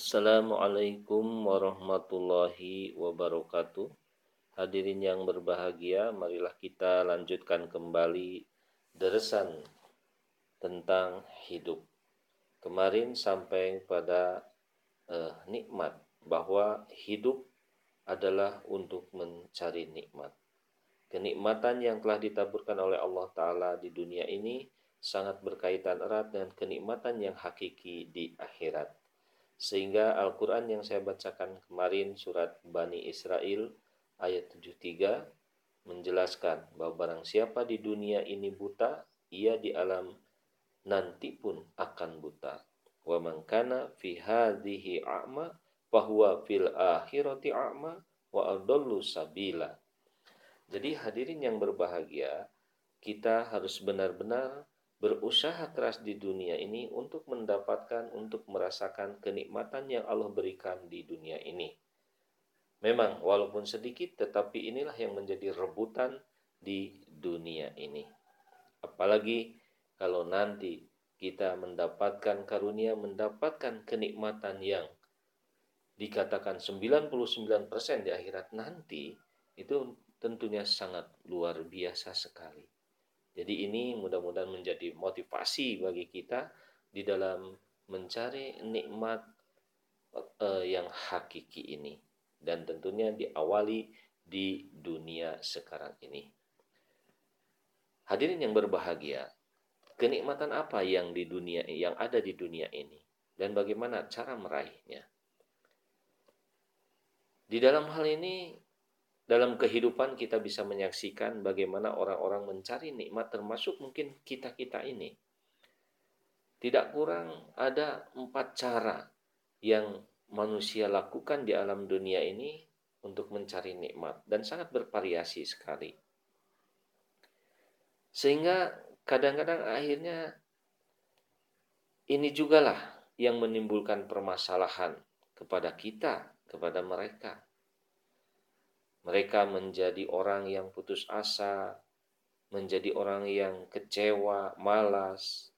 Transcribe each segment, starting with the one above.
Assalamualaikum warahmatullahi wabarakatuh. Hadirin yang berbahagia, marilah kita lanjutkan kembali deresan tentang hidup. Kemarin sampai pada uh, nikmat bahwa hidup adalah untuk mencari nikmat. Kenikmatan yang telah ditaburkan oleh Allah Ta'ala di dunia ini sangat berkaitan erat dengan kenikmatan yang hakiki di akhirat. Sehingga Al-Quran yang saya bacakan kemarin surat Bani Israel ayat 73 menjelaskan bahwa barang siapa di dunia ini buta, ia di alam nanti pun akan buta. Wa man kana fi hadhihi a'ma fil akhirati a'ma wa adallu sabila. Jadi hadirin yang berbahagia, kita harus benar-benar berusaha keras di dunia ini untuk mendapatkan, untuk merasakan kenikmatan yang Allah berikan di dunia ini. Memang walaupun sedikit, tetapi inilah yang menjadi rebutan di dunia ini. Apalagi kalau nanti kita mendapatkan karunia, mendapatkan kenikmatan yang dikatakan 99% di akhirat nanti, itu tentunya sangat luar biasa sekali. Jadi ini mudah-mudahan menjadi motivasi bagi kita di dalam mencari nikmat uh, yang hakiki ini dan tentunya diawali di dunia sekarang ini. Hadirin yang berbahagia, kenikmatan apa yang di dunia yang ada di dunia ini dan bagaimana cara meraihnya? Di dalam hal ini dalam kehidupan kita bisa menyaksikan bagaimana orang-orang mencari nikmat termasuk mungkin kita-kita ini. Tidak kurang ada empat cara yang manusia lakukan di alam dunia ini untuk mencari nikmat dan sangat bervariasi sekali. Sehingga kadang-kadang akhirnya ini jugalah yang menimbulkan permasalahan kepada kita, kepada mereka mereka menjadi orang yang putus asa, menjadi orang yang kecewa, malas,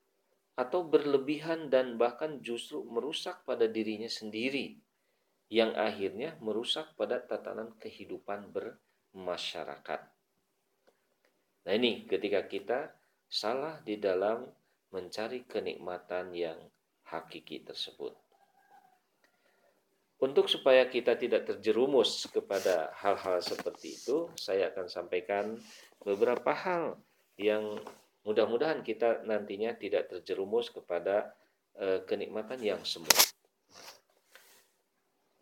atau berlebihan dan bahkan justru merusak pada dirinya sendiri yang akhirnya merusak pada tatanan kehidupan bermasyarakat. Nah ini ketika kita salah di dalam mencari kenikmatan yang hakiki tersebut. Untuk supaya kita tidak terjerumus kepada hal-hal seperti itu, saya akan sampaikan beberapa hal yang mudah-mudahan kita nantinya tidak terjerumus kepada e, kenikmatan yang semu.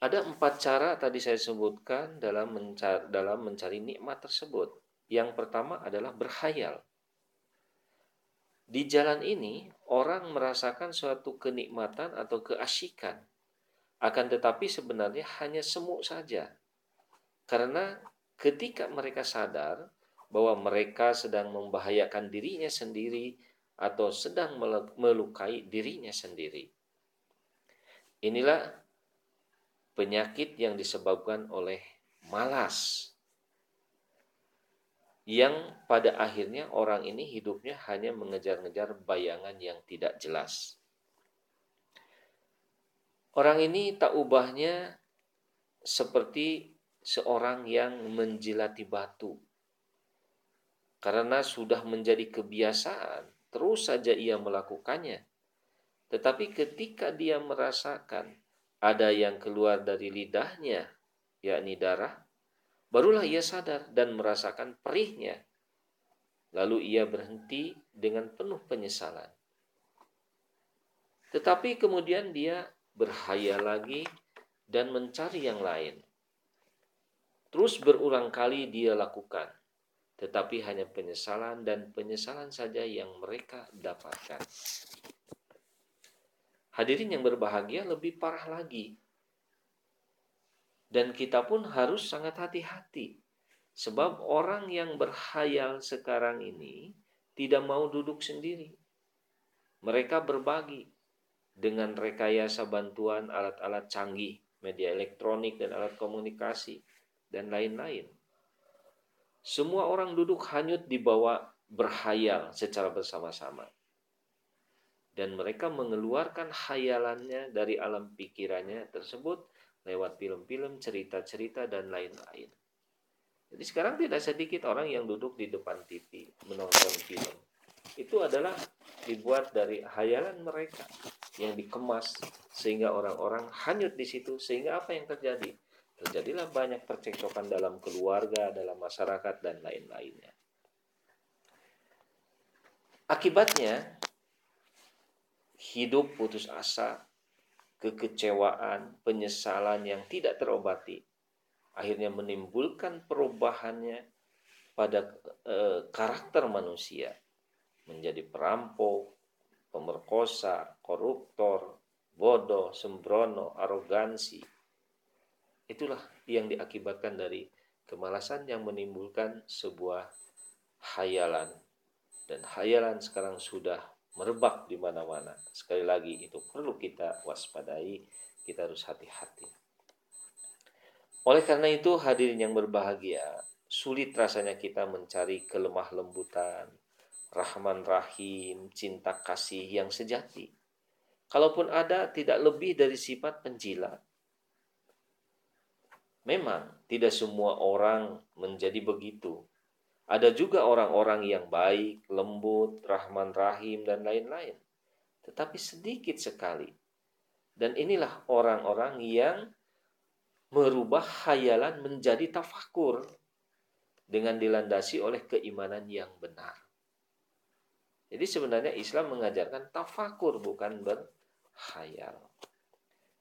Ada empat cara tadi saya sebutkan dalam mencari, dalam mencari nikmat tersebut. Yang pertama adalah berhayal. Di jalan ini, orang merasakan suatu kenikmatan atau keasikan akan tetapi sebenarnya hanya semu saja. Karena ketika mereka sadar bahwa mereka sedang membahayakan dirinya sendiri atau sedang melukai dirinya sendiri. Inilah penyakit yang disebabkan oleh malas. Yang pada akhirnya orang ini hidupnya hanya mengejar-ngejar bayangan yang tidak jelas. Orang ini tak ubahnya seperti seorang yang menjilati batu. Karena sudah menjadi kebiasaan, terus saja ia melakukannya. Tetapi ketika dia merasakan ada yang keluar dari lidahnya, yakni darah, barulah ia sadar dan merasakan perihnya. Lalu ia berhenti dengan penuh penyesalan. Tetapi kemudian dia berhayal lagi, dan mencari yang lain. Terus berulang kali dia lakukan, tetapi hanya penyesalan dan penyesalan saja yang mereka dapatkan. Hadirin yang berbahagia lebih parah lagi. Dan kita pun harus sangat hati-hati. Sebab orang yang berhayal sekarang ini tidak mau duduk sendiri. Mereka berbagi dengan rekayasa bantuan alat-alat canggih, media elektronik dan alat komunikasi, dan lain-lain. Semua orang duduk hanyut di bawah berhayal secara bersama-sama. dan mereka mengeluarkan hayalannya dari alam pikirannya tersebut lewat film-film, cerita-cerita dan lain-lain. Jadi sekarang tidak sedikit orang yang duduk di depan TV menonton film. Itu adalah dibuat dari hayalan mereka yang dikemas sehingga orang-orang hanyut di situ sehingga apa yang terjadi? Terjadilah banyak percekcokan dalam keluarga, dalam masyarakat dan lain-lainnya. Akibatnya hidup putus asa, kekecewaan, penyesalan yang tidak terobati, akhirnya menimbulkan perubahannya pada e, karakter manusia menjadi perampok, pemerkosa, koruptor, bodoh, sembrono, arogansi. Itulah yang diakibatkan dari kemalasan yang menimbulkan sebuah hayalan. Dan hayalan sekarang sudah merebak di mana-mana. Sekali lagi itu perlu kita waspadai, kita harus hati-hati. Oleh karena itu hadirin yang berbahagia, sulit rasanya kita mencari kelemah lembutan, rahman rahim, cinta kasih yang sejati. Kalaupun ada tidak lebih dari sifat penjilat. Memang tidak semua orang menjadi begitu. Ada juga orang-orang yang baik, lembut, rahman rahim, dan lain-lain. Tetapi sedikit sekali. Dan inilah orang-orang yang merubah hayalan menjadi tafakur dengan dilandasi oleh keimanan yang benar. Jadi sebenarnya Islam mengajarkan tafakur bukan berhayal.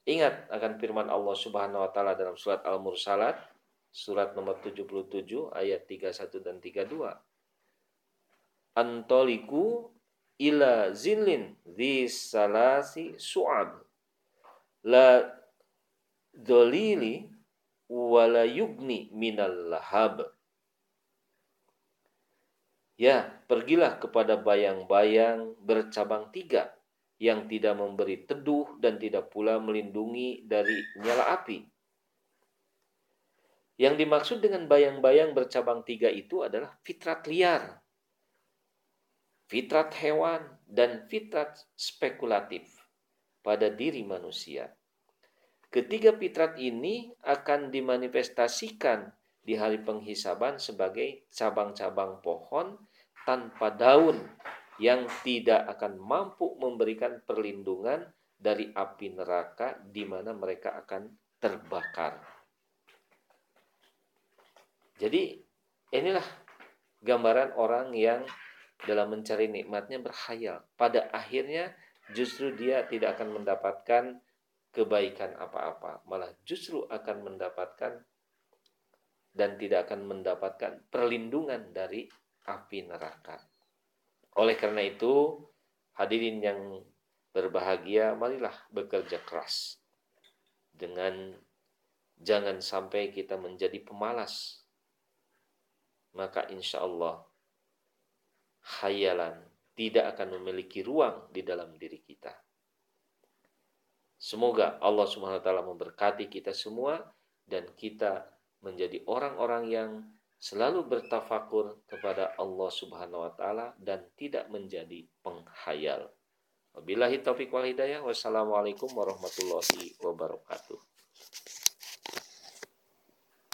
Ingat akan firman Allah Subhanahu wa taala dalam surat Al-Mursalat surat nomor 77 ayat 31 dan 32. Antoliku ila zilin di salasi su'ab la dolili wala yugni minal lahab. Ya, pergilah kepada bayang-bayang bercabang tiga yang tidak memberi teduh dan tidak pula melindungi dari nyala api yang dimaksud dengan bayang-bayang bercabang tiga itu adalah fitrat liar, fitrat hewan, dan fitrat spekulatif pada diri manusia. Ketiga fitrat ini akan dimanifestasikan di hari penghisaban sebagai cabang-cabang pohon tanpa daun yang tidak akan mampu memberikan perlindungan dari api neraka di mana mereka akan terbakar. Jadi inilah gambaran orang yang dalam mencari nikmatnya berhayal. Pada akhirnya justru dia tidak akan mendapatkan kebaikan apa-apa, malah justru akan mendapatkan dan tidak akan mendapatkan perlindungan dari api neraka. Oleh karena itu, hadirin yang berbahagia, marilah bekerja keras dengan jangan sampai kita menjadi pemalas maka insya Allah hayalan tidak akan memiliki ruang di dalam diri kita. Semoga Allah taala memberkati kita semua dan kita menjadi orang-orang yang selalu bertafakur kepada Allah Subhanahu wa taala dan tidak menjadi penghayal. Wabillahi taufiq wal hidayah. Wassalamualaikum warahmatullahi wabarakatuh.